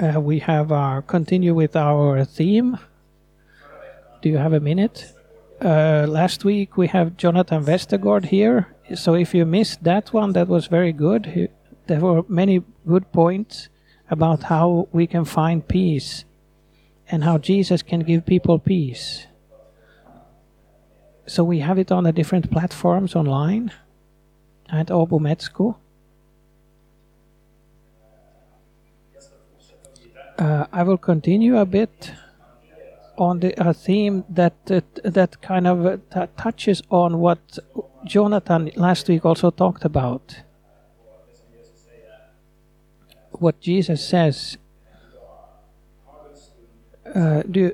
Uh, we have our continue with our theme. Do you have a minute? Uh, last week we have Jonathan Westergaard here. So if you missed that one, that was very good. He, there were many good points about how we can find peace and how Jesus can give people peace. So we have it on the different platforms online at Med Uh, I will continue a bit on the a theme that uh, that kind of uh, touches on what Jonathan last week also talked about. What Jesus says. Uh, do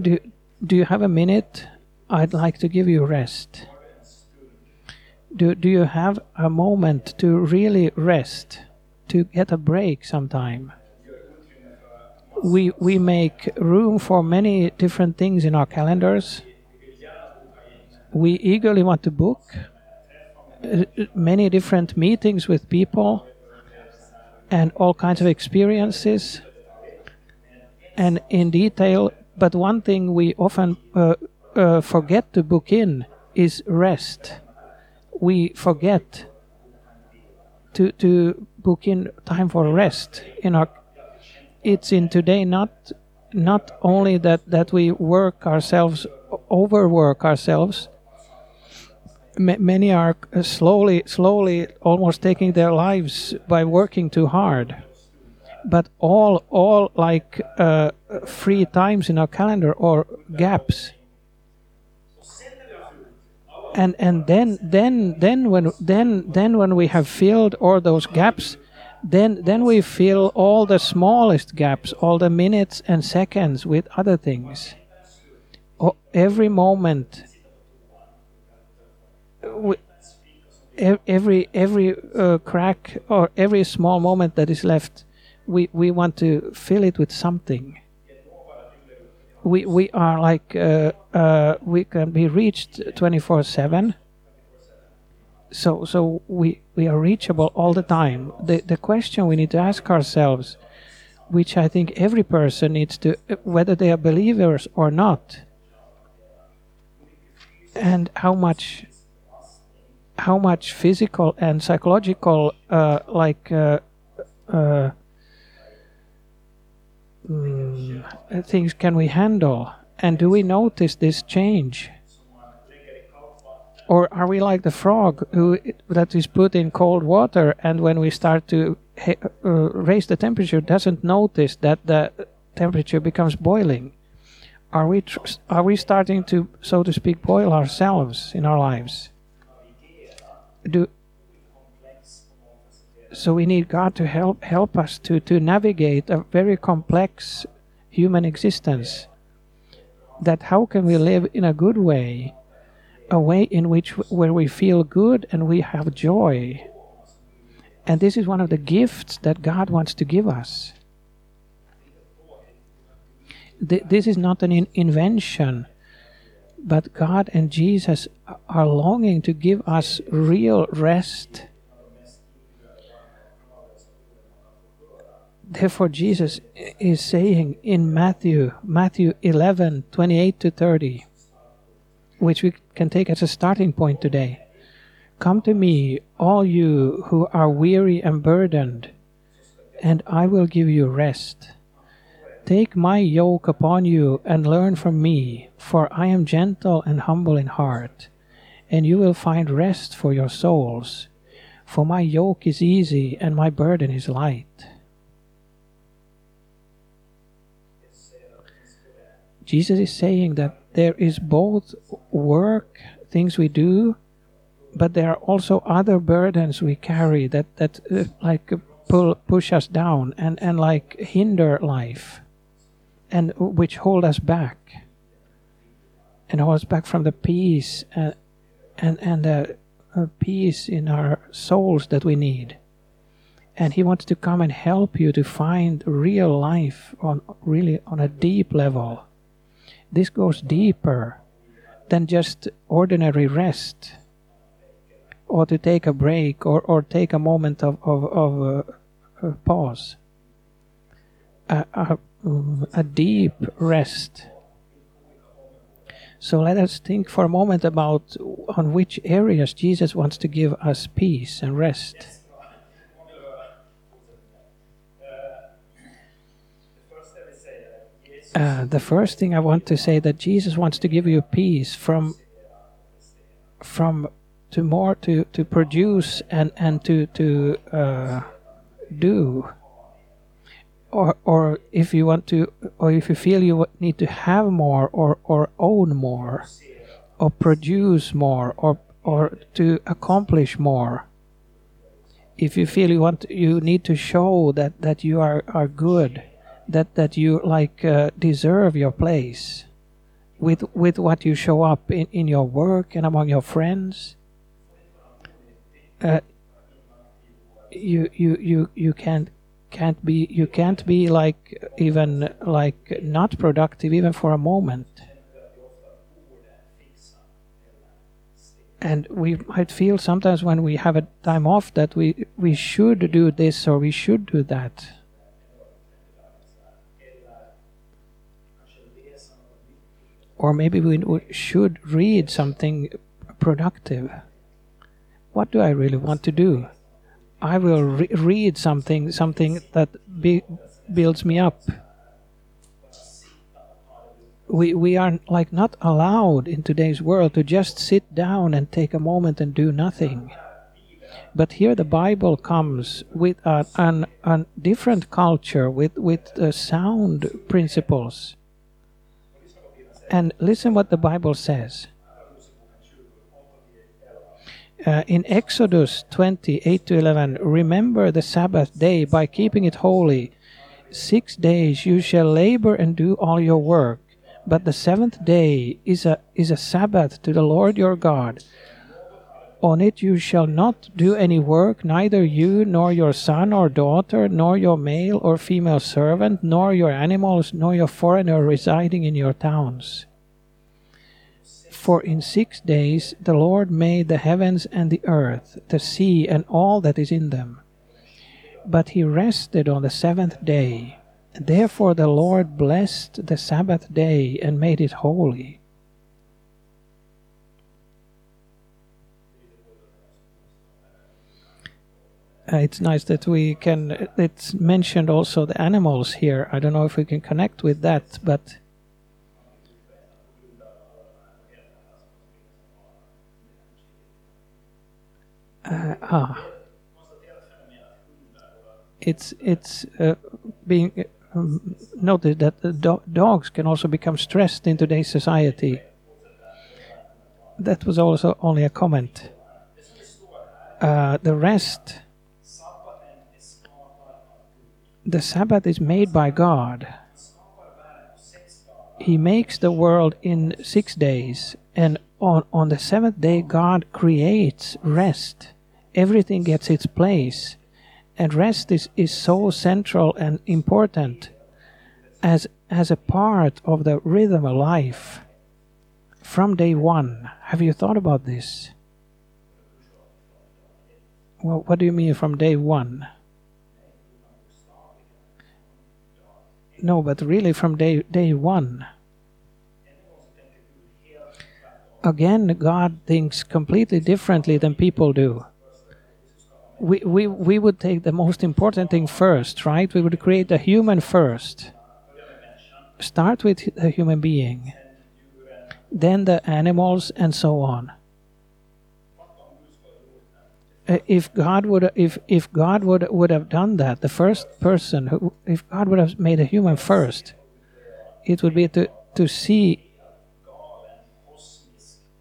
do do you have a minute? I'd like to give you rest. Do do you have a moment to really rest, to get a break sometime? We we make room for many different things in our calendars. We eagerly want to book uh, many different meetings with people and all kinds of experiences and in detail. But one thing we often uh, uh, forget to book in is rest. We forget to to book in time for rest in our it's in today not not only that that we work ourselves overwork ourselves. M- many are slowly slowly almost taking their lives by working too hard. But all all like uh, free times in our calendar or gaps. And and then then then when then then when we have filled all those gaps then then we fill all the smallest gaps, all the minutes and seconds with other things. Oh, every moment, every every uh, crack or every small moment that is left, we we want to fill it with something. We we are like uh, uh, we can be reached twenty four seven so so we we are reachable all the time. The the question we need to ask ourselves which i think every person needs to whether they are believers or not and how much how much physical and psychological uh, like uh, uh, mm, things can we handle? And do we notice this change or are we like the frog who that is put in cold water and when we start to uh, raise the temperature doesn't notice that the temperature becomes boiling? Are we are we starting to so to speak boil ourselves in our lives? Do so we need God to help help us to to navigate a very complex human existence. That how can we live in a good way a way in which where we feel good and we have joy. And this is one of the gifts that God wants to give us. Th- this is not an in- invention, but God and Jesus are longing to give us real rest. Therefore, Jesus is saying in Matthew, Matthew 11 28 to 30, which we can take as a starting point today. Come to me, all you who are weary and burdened, and I will give you rest. Take my yoke upon you and learn from me, for I am gentle and humble in heart, and you will find rest for your souls. For my yoke is easy and my burden is light. Jesus is saying that there is both work, things we do, but there are also other burdens we carry that that uh, like pull push us down and and like hinder life, and which hold us back, and hold us back from the peace and and and the uh, peace in our souls that we need. And he wants to come and help you to find real life on really on a deep level this goes deeper than just ordinary rest or to take a break or, or take a moment of, of, of uh, uh, pause. a, a, a deep rest. So let us think for a moment about on which areas Jesus wants to give us peace and rest. Uh, the first thing I want to say that Jesus wants to give you peace from from to more to to produce and and to to uh, do. Or or if you want to or if you feel you need to have more or or own more or produce more or or to accomplish more. If you feel you want you need to show that that you are are good that that you like uh, deserve your place with with what you show up in in your work and among your friends. Uh, you you you you can't can't be you can't be like even like not productive even for a moment. And we might feel sometimes when we have a time off that we we should do this or we should do that or maybe we should read something productive what do i really want to do I will re read something, something that builds me up. We we are like not allowed in today's world to just sit down and take a moment and do nothing. But here the Bible comes with a, an, a different culture, with with uh, sound principles. And listen what the Bible says. Uh, in Exodus 20, 8 to 11, remember the Sabbath day by keeping it holy. Six days you shall labor and do all your work, but the seventh day is a, is a Sabbath to the Lord your God. On it you shall not do any work, neither you, nor your son or daughter, nor your male or female servant, nor your animals, nor your foreigner residing in your towns. For in six days the Lord made the heavens and the earth, the sea, and all that is in them. But he rested on the seventh day. Therefore the Lord blessed the Sabbath day and made it holy. It's nice that we can, it's mentioned also the animals here. I don't know if we can connect with that, but uh, ah, it's it's uh, being um, noted that do dogs can also become stressed in today's society. That was also only a comment. Uh, the rest, the Sabbath is made by God. He makes the world in six days, and on, on the seventh day, God creates rest everything gets its place. And rest is, is so central and important as, as a part of the rhythm of life from day one. Have you thought about this? Well, what do you mean from day one? No, but really from day day one. Again, God thinks completely differently than people do we, we, we would take the most important thing first, right? We would create a human first. Start with a human being, then the animals, and so on. Uh, if God would, if if God would would have done that, the first person who, if God would have made a human first, it would be to to see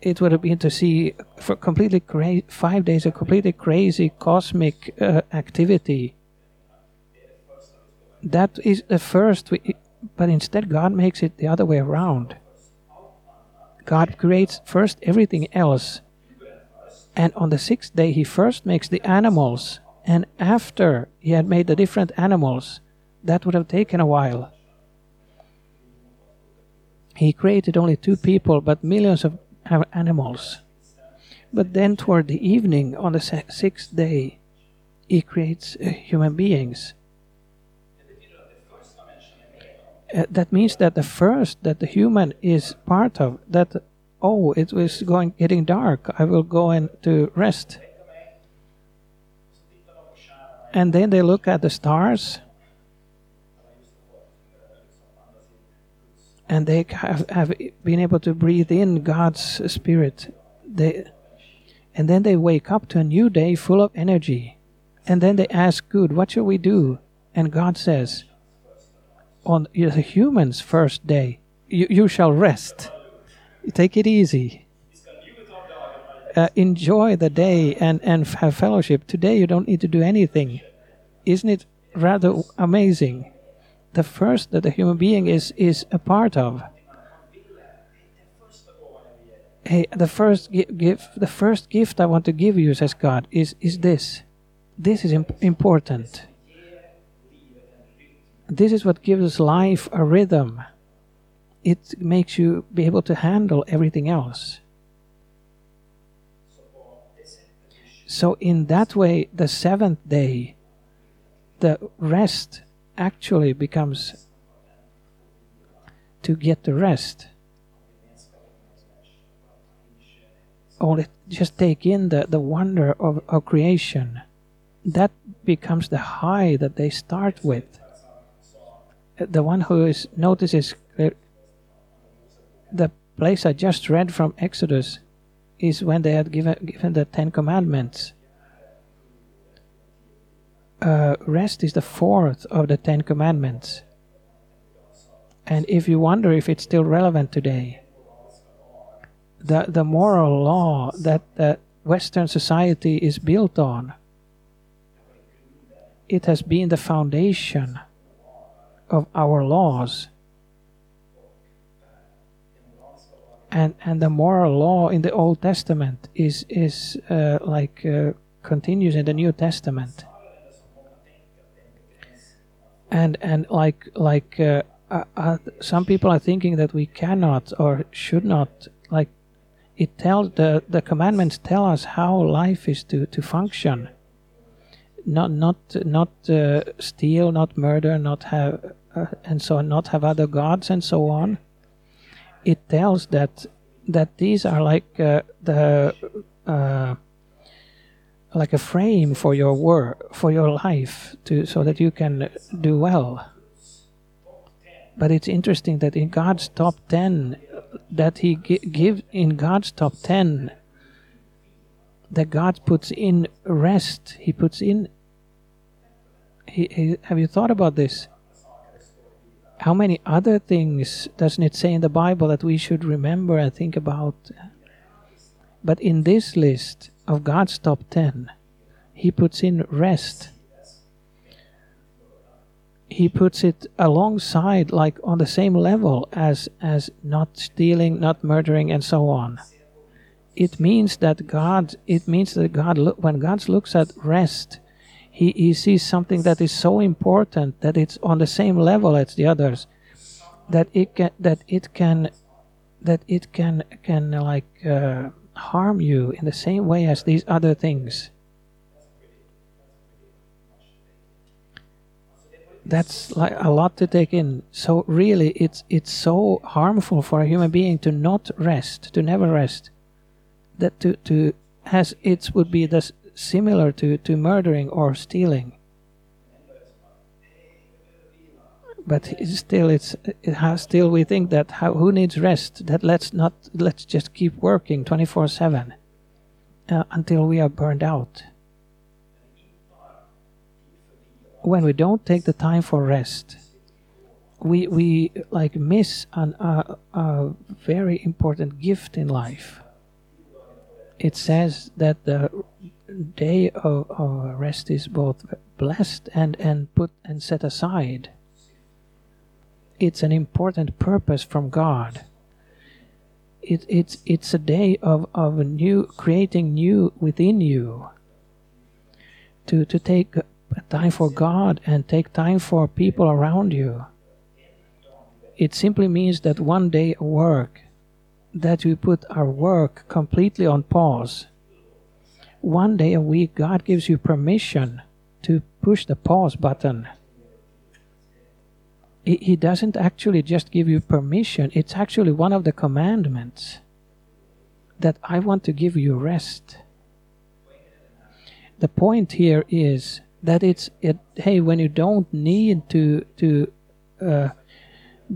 it would have been to see for completely crazy five days of completely crazy cosmic uh, activity. That is the first, we, but instead God makes it the other way around. God creates first everything else, and on the sixth day He first makes the animals, and after He had made the different animals, that would have taken a while. He created only two people, but millions of animals. But then, toward the evening, on the sixth day, he creates uh, human beings. Uh, that means that the first that the human is part of that oh it was going getting dark. I will go and into rest. And then they look at the stars. And they have, have been able to breathe in god's spirit. They and then they wake up to a new day full of energy. And then they ask good what shall we do? And god says on the human's first day. You, you shall rest take it easy uh, enjoy the day and, and have fellowship. Today you don't need to do anything. Isn't it rather amazing? The first that a human being is, is a part of. Hey, the first gift, the first gift I want to give you, says God, is, is this. This is imp important. This is what gives us life a rhythm. It makes you be able to handle everything else. So, in that way, the seventh day, the rest actually becomes to get the rest. Only just take in the, the wonder of, of creation. That becomes the high that they start with. The one who is notices the place I just read from Exodus is when they had given, given the Ten Commandments. Uh, rest is the fourth of the Ten Commandments. And if you wonder if it's still relevant today, the, the moral law that the Western society is built on, it has been the foundation of our laws and and the moral law in the Old Testament is is uh, like uh, continues in the New Testament, and and like like uh, uh, uh, some people are thinking that we cannot or should not like it tells the the commandments tell us how life is to to function. Not not not uh, steal, not murder, not have and so on, not have other gods and so on it tells that that these are like uh, the uh, like a frame for your work for your life to so that you can do well. But it's interesting that in God's top 10 that he gi- give in God's top 10 that God puts in rest. He puts in he, he, have you thought about this how many other things doesn't it say in the Bible that we should remember and think about? But in this list of God's top 10, He puts in rest. He puts it alongside, like on the same level as, as not stealing, not murdering, and so on. It means that God, it means that God, when God looks at rest, he, he sees something that is so important that it's on the same level as the others that it can that it can that it can can like uh, harm you in the same way as these other things. That's like a lot to take in. So really it's it's so harmful for a human being to not rest to never rest. That to to has it would be this similar to, to murdering or stealing. But still, it's it has still we think that how, who needs rest? That let's not let's just keep working twenty four seven uh, until we are burned out. When we don't take the time for rest, we we like miss an, uh, a very important gift in life. It says that the day of, of rest is both blessed and, and put and set aside. It's an important purpose from God. It, it's it's a day of, of new creating new within you. To to take time for God and take time for people around you. It simply means that one day of work that we put our work completely on pause one day a week, God gives you permission to push the pause button. He, doesn't actually just give you permission, it's actually one of the commandments that I want to give you rest. The point here is that it's it, hey when you don't need to to uh,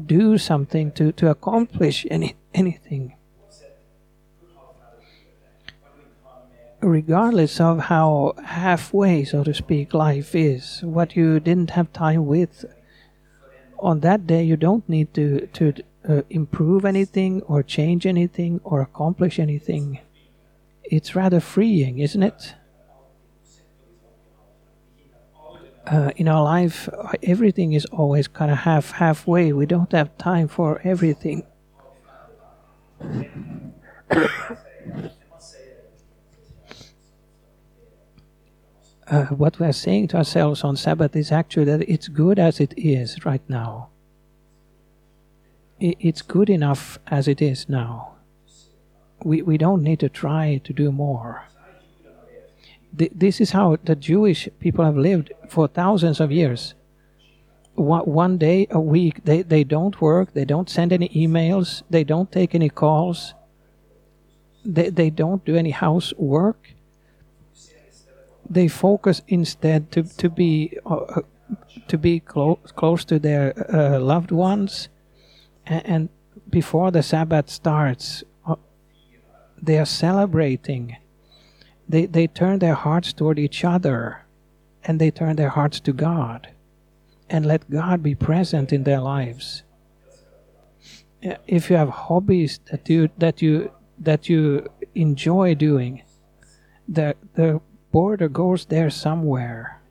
do something to to accomplish any anything regardless of how halfway so to speak life is what you didn't have time with on that day you don't need to to uh, improve anything or change anything or accomplish anything it's rather freeing isn't it uh, in our life, everything is always kind of half halfway. We don't have time for everything. Uh, what we're saying to ourselves on Sabbath is actually that it's good as it is right now. It's good enough as it is now. We, we don't need to try to do more this is how the Jewish people have lived for thousands of years. One, one day a week, they, they don't work, they don't send any emails, they don't take any calls, they, they don't do any housework. They focus instead to, to be uh, to be clo- close to their uh, loved ones, and, and, before the Sabbath starts, uh, they are celebrating. They, they turn their hearts toward each other and they turn their hearts to God. And let God be present in their lives. If you have hobbies that you that you that you enjoy doing, the the border goes there somewhere.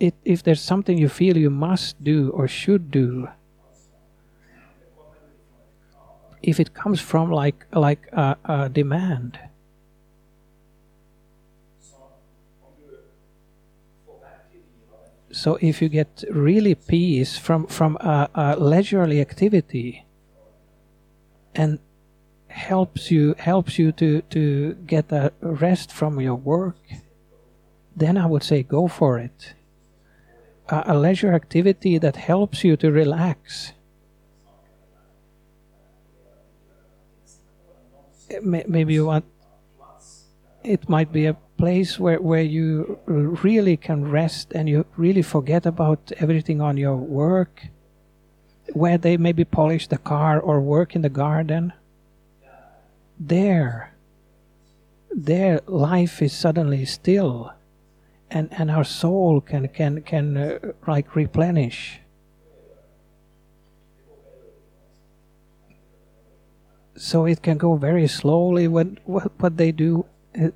It, if there's something you feel you must do or should do, if it comes from like like a, a demand, So if you get really peace from from a, a leisurely activity, and helps you helps you to to get a rest from your work, then I would say go for it. A, a leisure activity that helps you to relax. Maybe you want. It might be a place where, where you really can rest and you really forget about everything on your work, where they maybe polish the car or work in the garden. There, there life is suddenly still and, and our soul can, can, can uh, like replenish. So it can go very slowly. What, what, what they do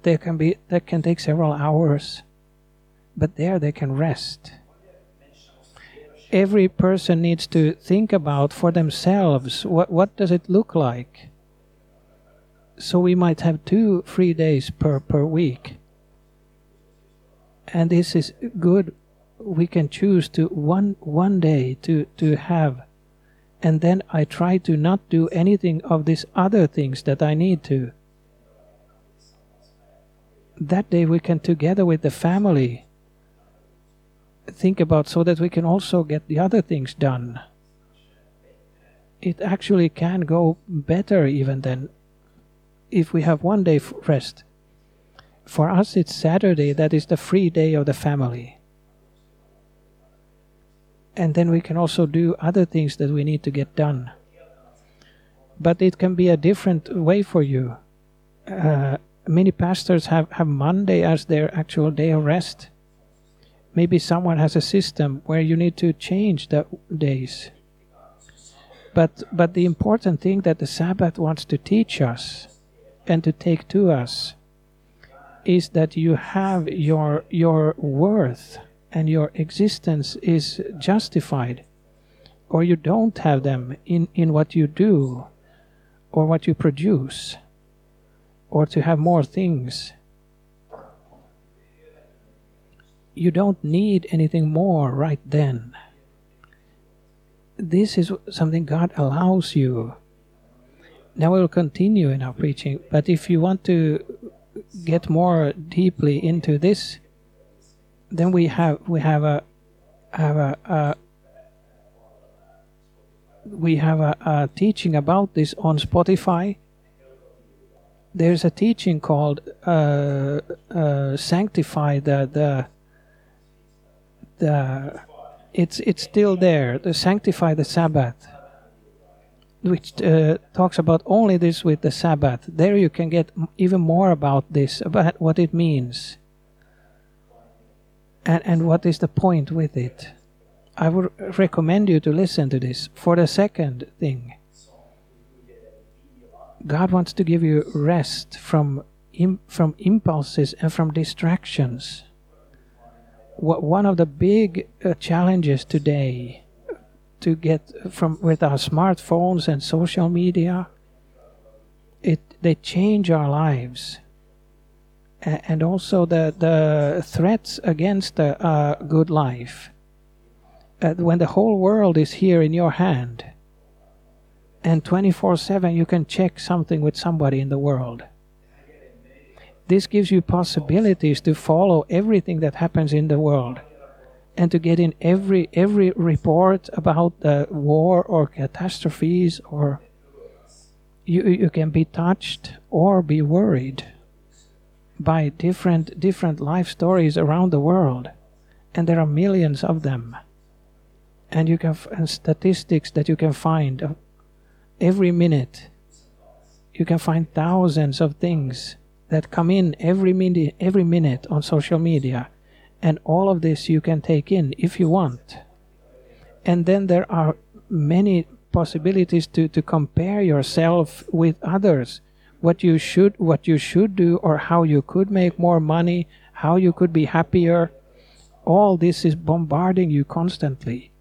there can be that can take several hours but there they can rest every person needs to think about for themselves what what does it look like so we might have two free days per per week. And this is good. We can choose to one one day to to have. And then i try to not do anything of these other things that i need to. That day we can together with the family think about so that we can also get the other things done. It actually can go better even than if we have one day rest for us it's saturday that is the free day of the family and then we can also do other things that we need to get done but it can be a different way for you uh, many pastors have, have Monday as their actual day of rest. Maybe someone has a system where you need to change the days. But but the important thing that the Sabbath wants to teach us and to take to us is that you have your your worth and your existence is justified or you don't have them in, in what you do or what you produce or to have more things. You don't need anything more right then. This is something God allows you. Now we'll continue in our preaching, but if you want to get more deeply into this, then we have we have a have a, a we have a, a teaching about this on Spotify. There's a teaching called uh, uh, "Sanctify the the the." It's it's still there. The sanctify the Sabbath, which uh, talks about only this with the Sabbath. There you can get even more about this, about what it means, and and what is the point with it. I would recommend you to listen to this. For the second thing, God wants to give you rest from Im- from impulses and from distractions. What, one of the big uh, challenges today to get from with our smartphones and social media, it they change our lives, A- and also the the threats against a, a good life. Uh, when the whole world is here in your hand and 24 7 you can check something with somebody in the world. This gives you possibilities to follow everything that happens in the world and to get in every every report about the war or catastrophes or you you can be touched or be worried by different different life stories around the world. And there are millions of them. And you can and statistics that you can find of every minute. You can find thousands of things that come in every minute every minute on social media and all of this you can take in if you want and then there are many possibilities to, to compare yourself with others what you should what you should do or how you could make more money how you could be happier all this is bombarding you constantly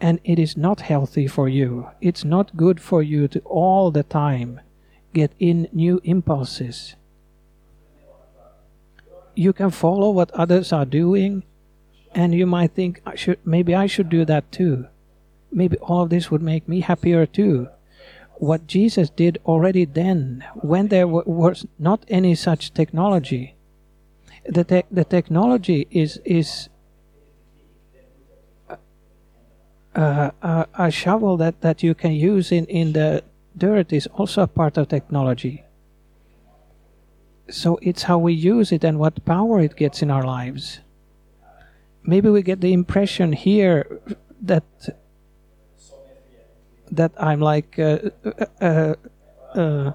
and it is not healthy for you. It's not good for you to all the time get in new impulses. You can follow what others are doing, and you might think, I should, maybe I should do that too. Maybe all of this would make me happier too. What Jesus did already then, when there was not any such technology, the, te- the technology is, is a, a shovel that, that you can use in, in the dirt is also a part of technology. So it's how we use it and what power it gets in our lives. Maybe we get the impression here that that I'm like, uh, uh, uh,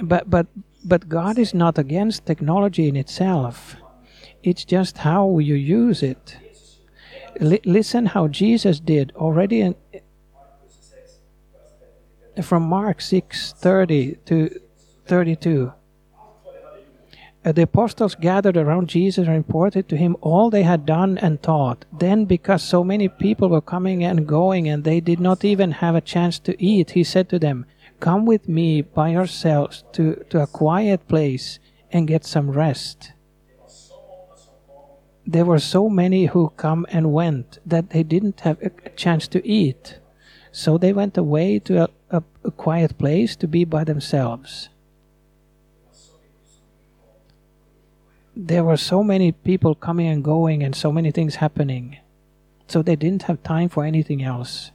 but but but God is not against technology in itself. It's just how you use it li- listen how Jesus did already in, from Mark 6:30 to 32. Uh, Uh, the apostles gathered around Jesus and reported to him all they had done and taught. Then, because so many people were coming and going and they did not even have a chance to eat, he said to them, Come with me by yourselves to, to a quiet place and get some rest there were so many who come and went that they didn't have a chance to eat. So they went away to a, a, a quiet place to be by themselves. There were so many people coming and going and so many things happening. So they didn't have time for anything else.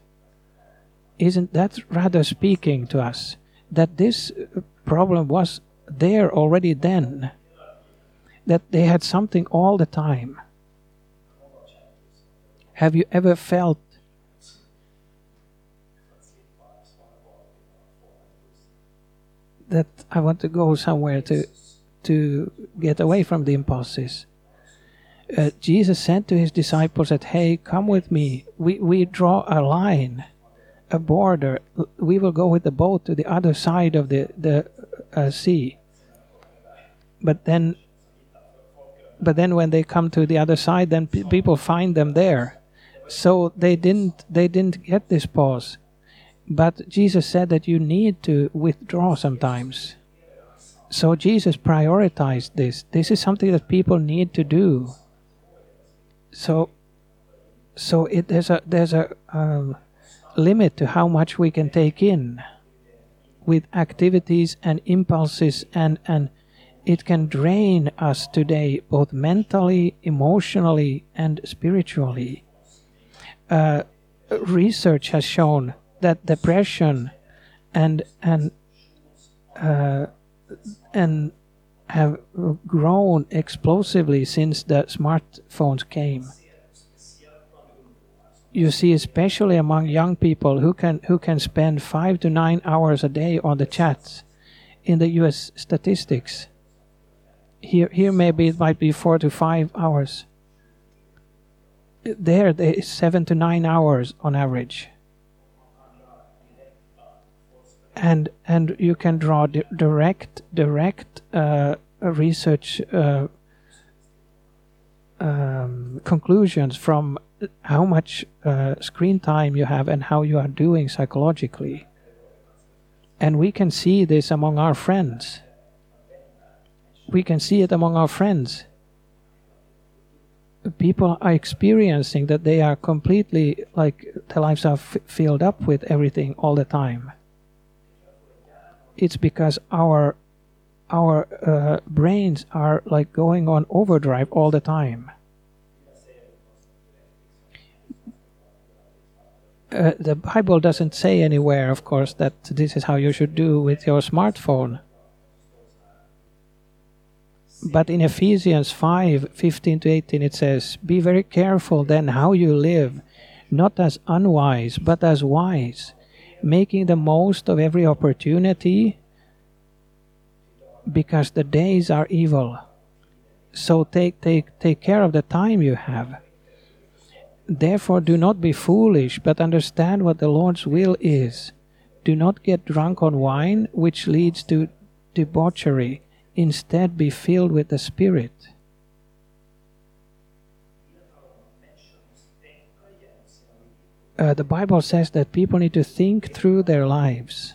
Isn't that rather speaking to us that this uh, problem was there already then? that they had something all the time. Have you ever felt that I want to go somewhere to to get away from the impulses? Uh, Jesus said to his disciples that, "Hey, come with me. We we draw a line, a border. We will go with the boat to the other side of the the uh, sea." But then but then when they come to the other side then p- people find them there so they didn't they didn't get this pause but jesus said that you need to withdraw sometimes so jesus prioritized this this is something that people need to do so so it there's a there's a um, limit to how much we can take in with activities and impulses and and it can drain us today, both mentally, emotionally, and spiritually. Uh, research has shown that depression and and uh, and have grown explosively since the smartphones came. You see, especially among young people who can who can spend five to nine hours a day on the chats. In the U.S. statistics, here here maybe it might be four to five hours. There, there is seven to nine hours on average and and you can draw di direct direct uh, research uh, um, conclusions from how much uh, screen time you have and how you are doing psychologically. And we can see this among our friends. We can see it among our friends. People are experiencing that they are completely like their lives are filled up with everything all the time it's because our our uh, brains are like going on overdrive all the time. Uh, the Bible doesn't say anywhere, of course, that this is how you should do with your smartphone. But in Ephesians 5 15 to 18, it says, Be very careful then how you live, not as unwise, but as wise making the most of every opportunity because the days are evil. So take, take, take care of the time you have. Therefore, do not be foolish, but understand what the Lord's will is. Do not get drunk on wine, which leads to debauchery. Instead, be filled with the Spirit. Uh, the Bible says that people need to think through their lives.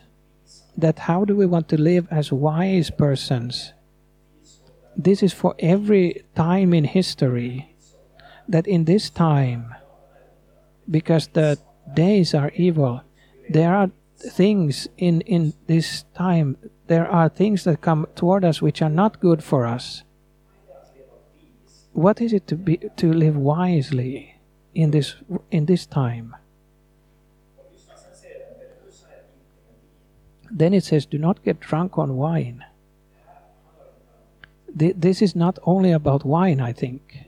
That how do we want to live as wise persons? This is for every time in history. That in this time, because the days are evil, there are things in, in this time, there are things that come toward us which are not good for us. What is it to be to live wisely in this in this time? Then it says, do not get drunk on wine. This is not only about wine, I think.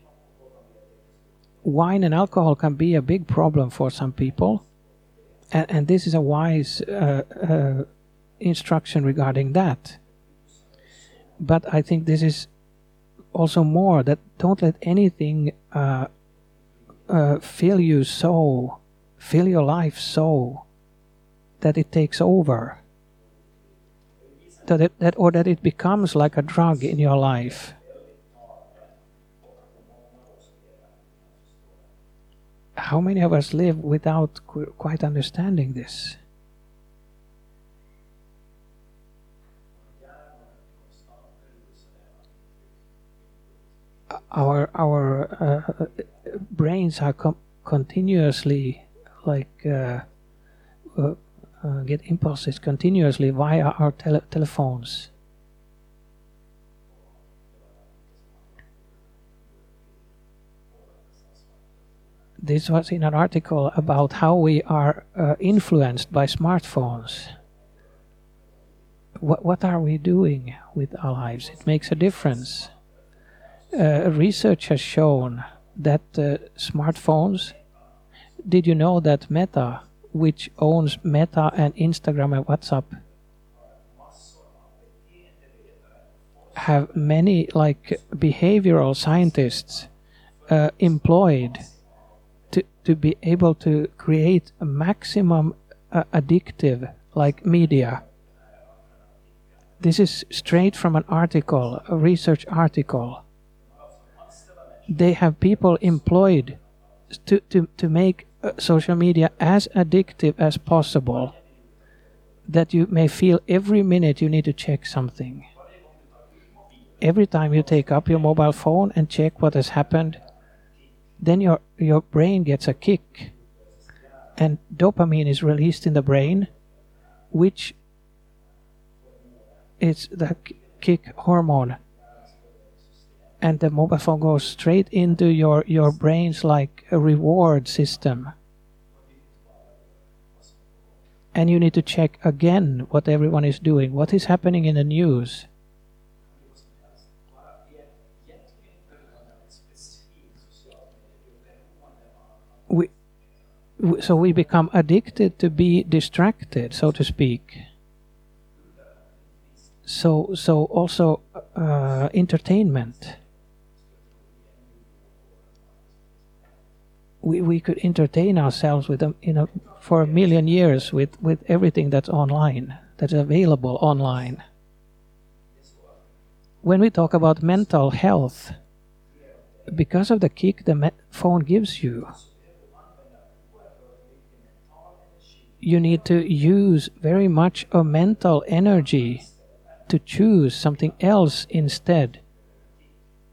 Wine and alcohol can be a big problem for some people, and, and this is a wise uh, uh, instruction regarding that. But I think this is also more that don't let anything uh, uh fill you so, fill your life so that it takes over that it, that or that it becomes like a drug in your life. How many of us live without qu- quite understanding this? Our our uh, brains are com- continuously like uh, uh, uh, get impulses continuously via our tele telephones. This was in an article about how we are uh, influenced by smartphones. What, what are we doing with our lives? It makes a difference. Uh, research has shown that uh, smartphones. Did you know that Meta which owns Meta and Instagram and WhatsApp have many like behavioral scientists uh, employed to to be able to create a maximum uh, addictive like media. This is straight from an article a research article. They have people employed to to to make Uh, social media as addictive as possible that you may feel every minute you need to check something. Every time you take up your mobile phone and check what has happened, then your, your brain gets a kick. And dopamine is released in the brain, which is the kick hormone and the mobile phone goes straight into your your brains like a reward system. And you need to check again what everyone is doing. What is happening in the news? We, so we become addicted to be distracted so to speak. So so also uh, entertainment we, we could entertain ourselves with them in a, for a million years with, with everything that's online that's available online. When we talk about mental health because of the kick the phone gives you you need to use very much of mental energy to choose something else instead.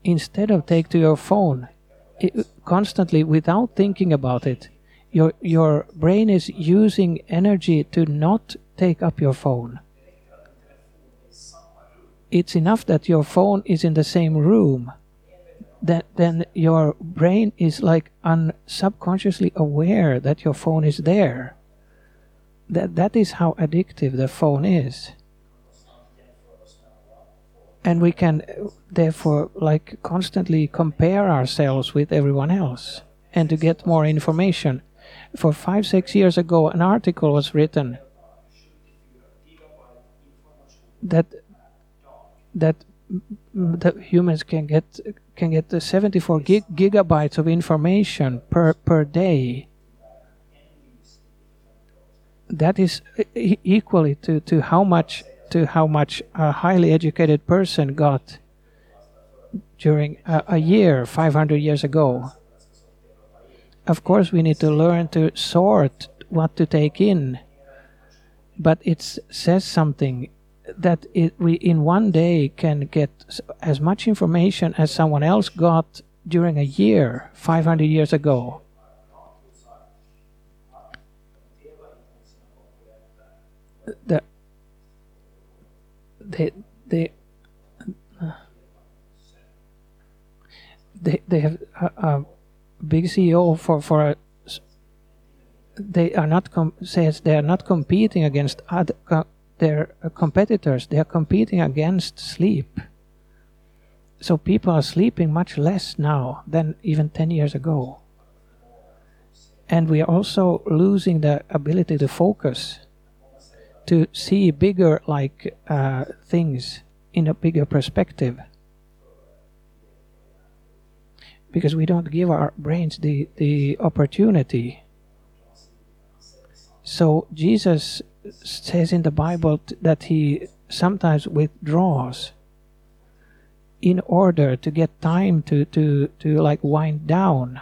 Instead of take to your phone constantly without thinking about it your your brain is using energy to not take up your phone. It's enough that your phone is in the same room that then your brain is like un subconsciously aware that your phone is there. That that is how addictive the phone is and we can therefore like constantly compare ourselves with everyone else and to get more information. For 5 6 years ago an article was written that that that humans can get can get the 74 gig, gigabytes of information per per day. That is equally to, to how much to how much a highly educated person got during a, a year 500 years ago. Of course we need to learn to sort what to take in but it says something that it, we in one day can get as much information as someone else got during a year 500 years ago. The they they they they have a, a big CEO for for a, they are not says they are not competing against other co- their competitors. They are competing against sleep. So people are sleeping much less now than even 10 years ago. And we are also losing the ability to focus to see bigger like uh, things in a bigger perspective. Because we don't give our brains the the opportunity. So jesus says in the bible that he sometimes withdraws in order to get time to to to like wind down.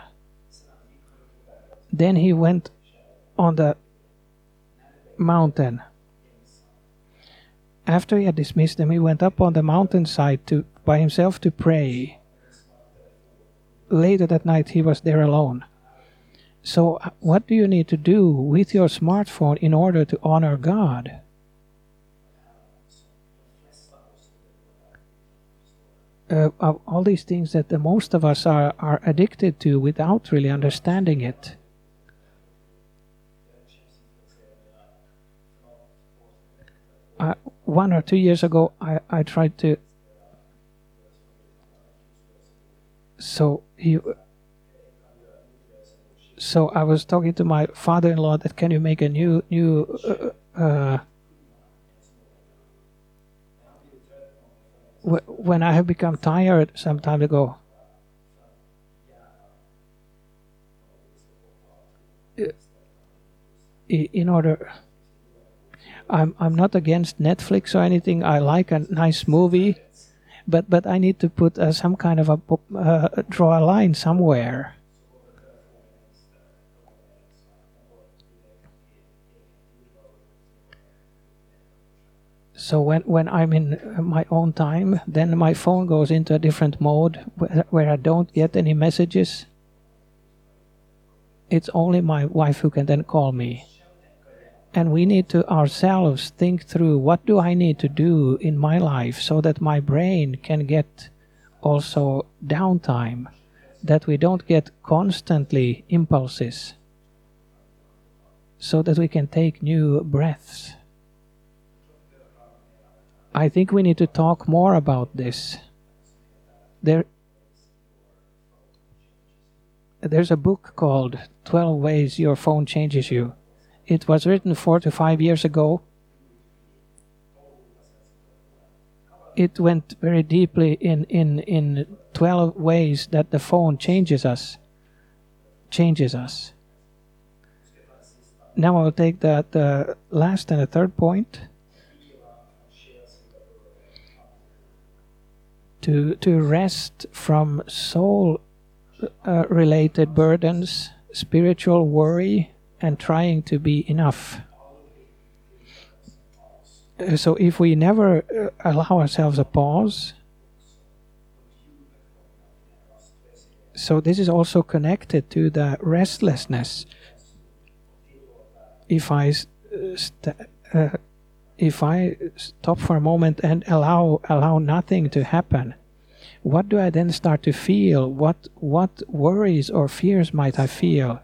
Then he went on the mountain after he had dismissed them, he went up on the mountainside to by himself to pray. Later that night, he was there alone. So, uh, what do you need to do with your smartphone in order to honor God? Uh, all these things that the most of us are, are addicted to without really understanding it. Uh, one or two years ago, I, I tried to. So he. So I was talking to my father-in-law that can you make a new new. Uh, uh, when I have become tired some time ago. In order I'm I'm not against Netflix or anything. I like a nice movie, but but I need to put uh, some kind of a uh, draw a line somewhere. So when when I'm in my own time, then my phone goes into a different mode where, where I don't get any messages. It's only my wife who can then call me and we need to ourselves think through what do I need to do in my life so that my brain can get also downtime, that we don't get constantly impulses, so that we can take new breaths. I think we need to talk more about this. There, there's a book called 12 Ways Your Phone Changes You. It was written four to five years ago. It went very deeply in, in, in 12 ways that the phone changes us. Changes us. Now I'll take the, the last and the third point. To, to rest from soul uh, related burdens, spiritual worry, and trying to be enough. Uh, so, if we never uh, allow ourselves a pause, so this is also connected to the restlessness. If I st- uh, if I stop for a moment and allow allow nothing to happen, what do I then start to feel? What what worries or fears might I feel?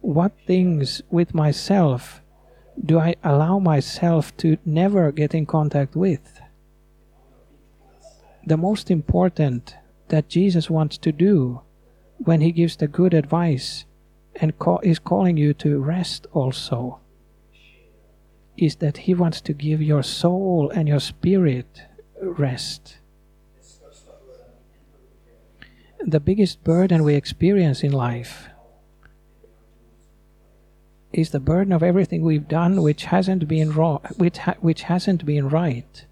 What things with myself do I allow myself to never get in contact with? The most important that Jesus wants to do when he gives the good advice and is calling you to rest also is that He wants to give your soul and your spirit rest. The biggest burden we experience in life is the burden of everything we've done which hasn't been wrong, which, ha- which hasn't been right,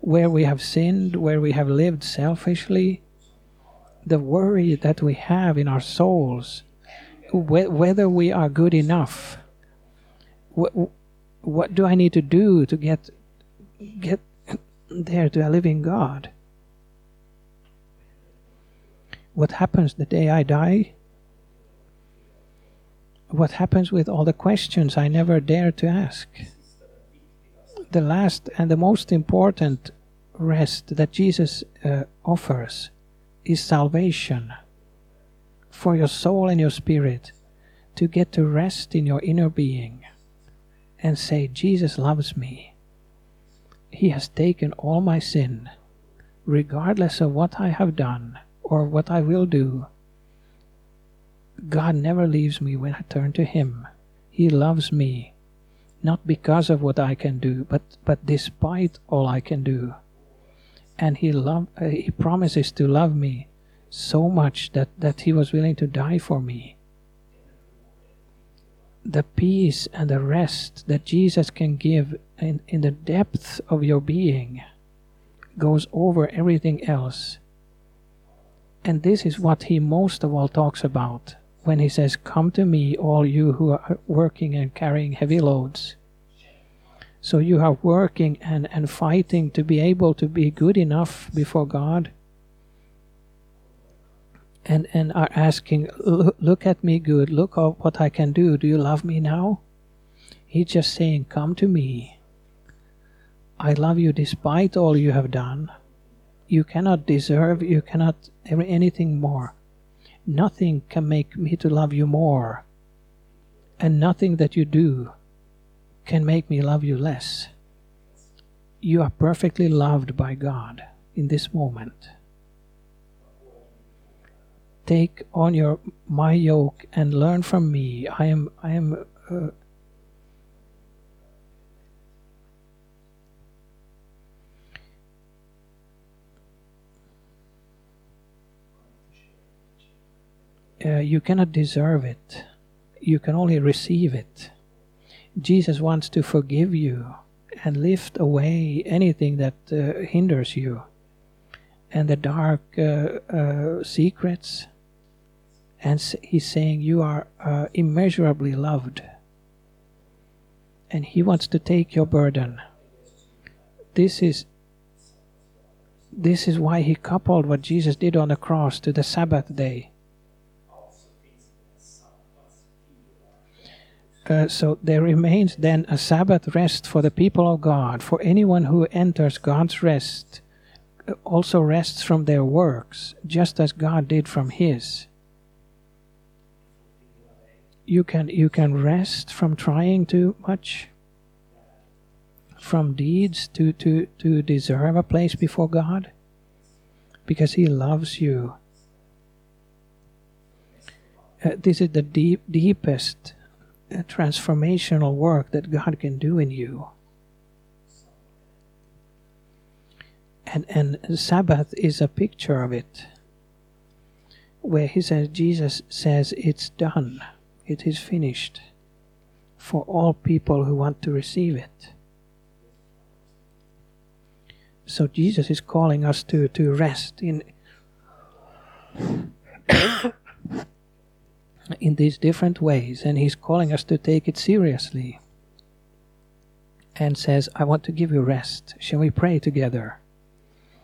where we have sinned, where we have lived selfishly. The worry that we have in our souls, wh- whether we are good enough. Wh- what do I need to do to get get there to a living God? What happens the day I die? What happens with all the questions I never dare to ask? The last and the most important rest that Jesus uh, offers is salvation for your soul and your spirit to get to rest in your inner being and say, Jesus loves me. He has taken all my sin, regardless of what I have done or what I will do. God never leaves me when I turn to Him. He loves me, not because of what I can do, but, but despite all I can do. And He, love, uh, he promises to love me so much that, that He was willing to die for me the peace and the rest that Jesus can give in, in the depth of your being goes over everything else. And this is what he most of all talks about when he says, Come to me, all you who are working and carrying heavy loads. So you are working and, and fighting to be able to be good enough before God and and are asking, look, at me good, look at what I can do. Do you love me now? He's just saying, come to me. I love you despite all you have done. You cannot deserve, you cannot anything more. Nothing can make me to love you more. And nothing that you do can make me love you less. You are perfectly loved by God in this moment take on your my yoke and learn from me. I am I am uh, uh, you cannot deserve it. You can only receive it. Jesus wants to forgive you and lift away anything that uh, hinders you. And the dark uh, uh, secrets. And he's saying you are uh, immeasurably loved. And he wants to take your burden. This is this is why he coupled what jesus did on the cross to the sabbath day Uh, so there remains then a Sabbath rest for the people of God, for anyone who enters God's rest, also rests from their works, just as God did from His. You can you can rest from trying too much, from deeds to to to deserve a place before God, because He loves you. Uh, this is the deep deepest uh, transformational work that God can do in you. and and Sabbath is a picture of it, where he says Jesus says it's done, it is finished, for all people who want to receive it. So Jesus is calling us to to rest in in these different ways, and he's calling us to take it seriously. And says, I want to give you rest. Shall we pray together?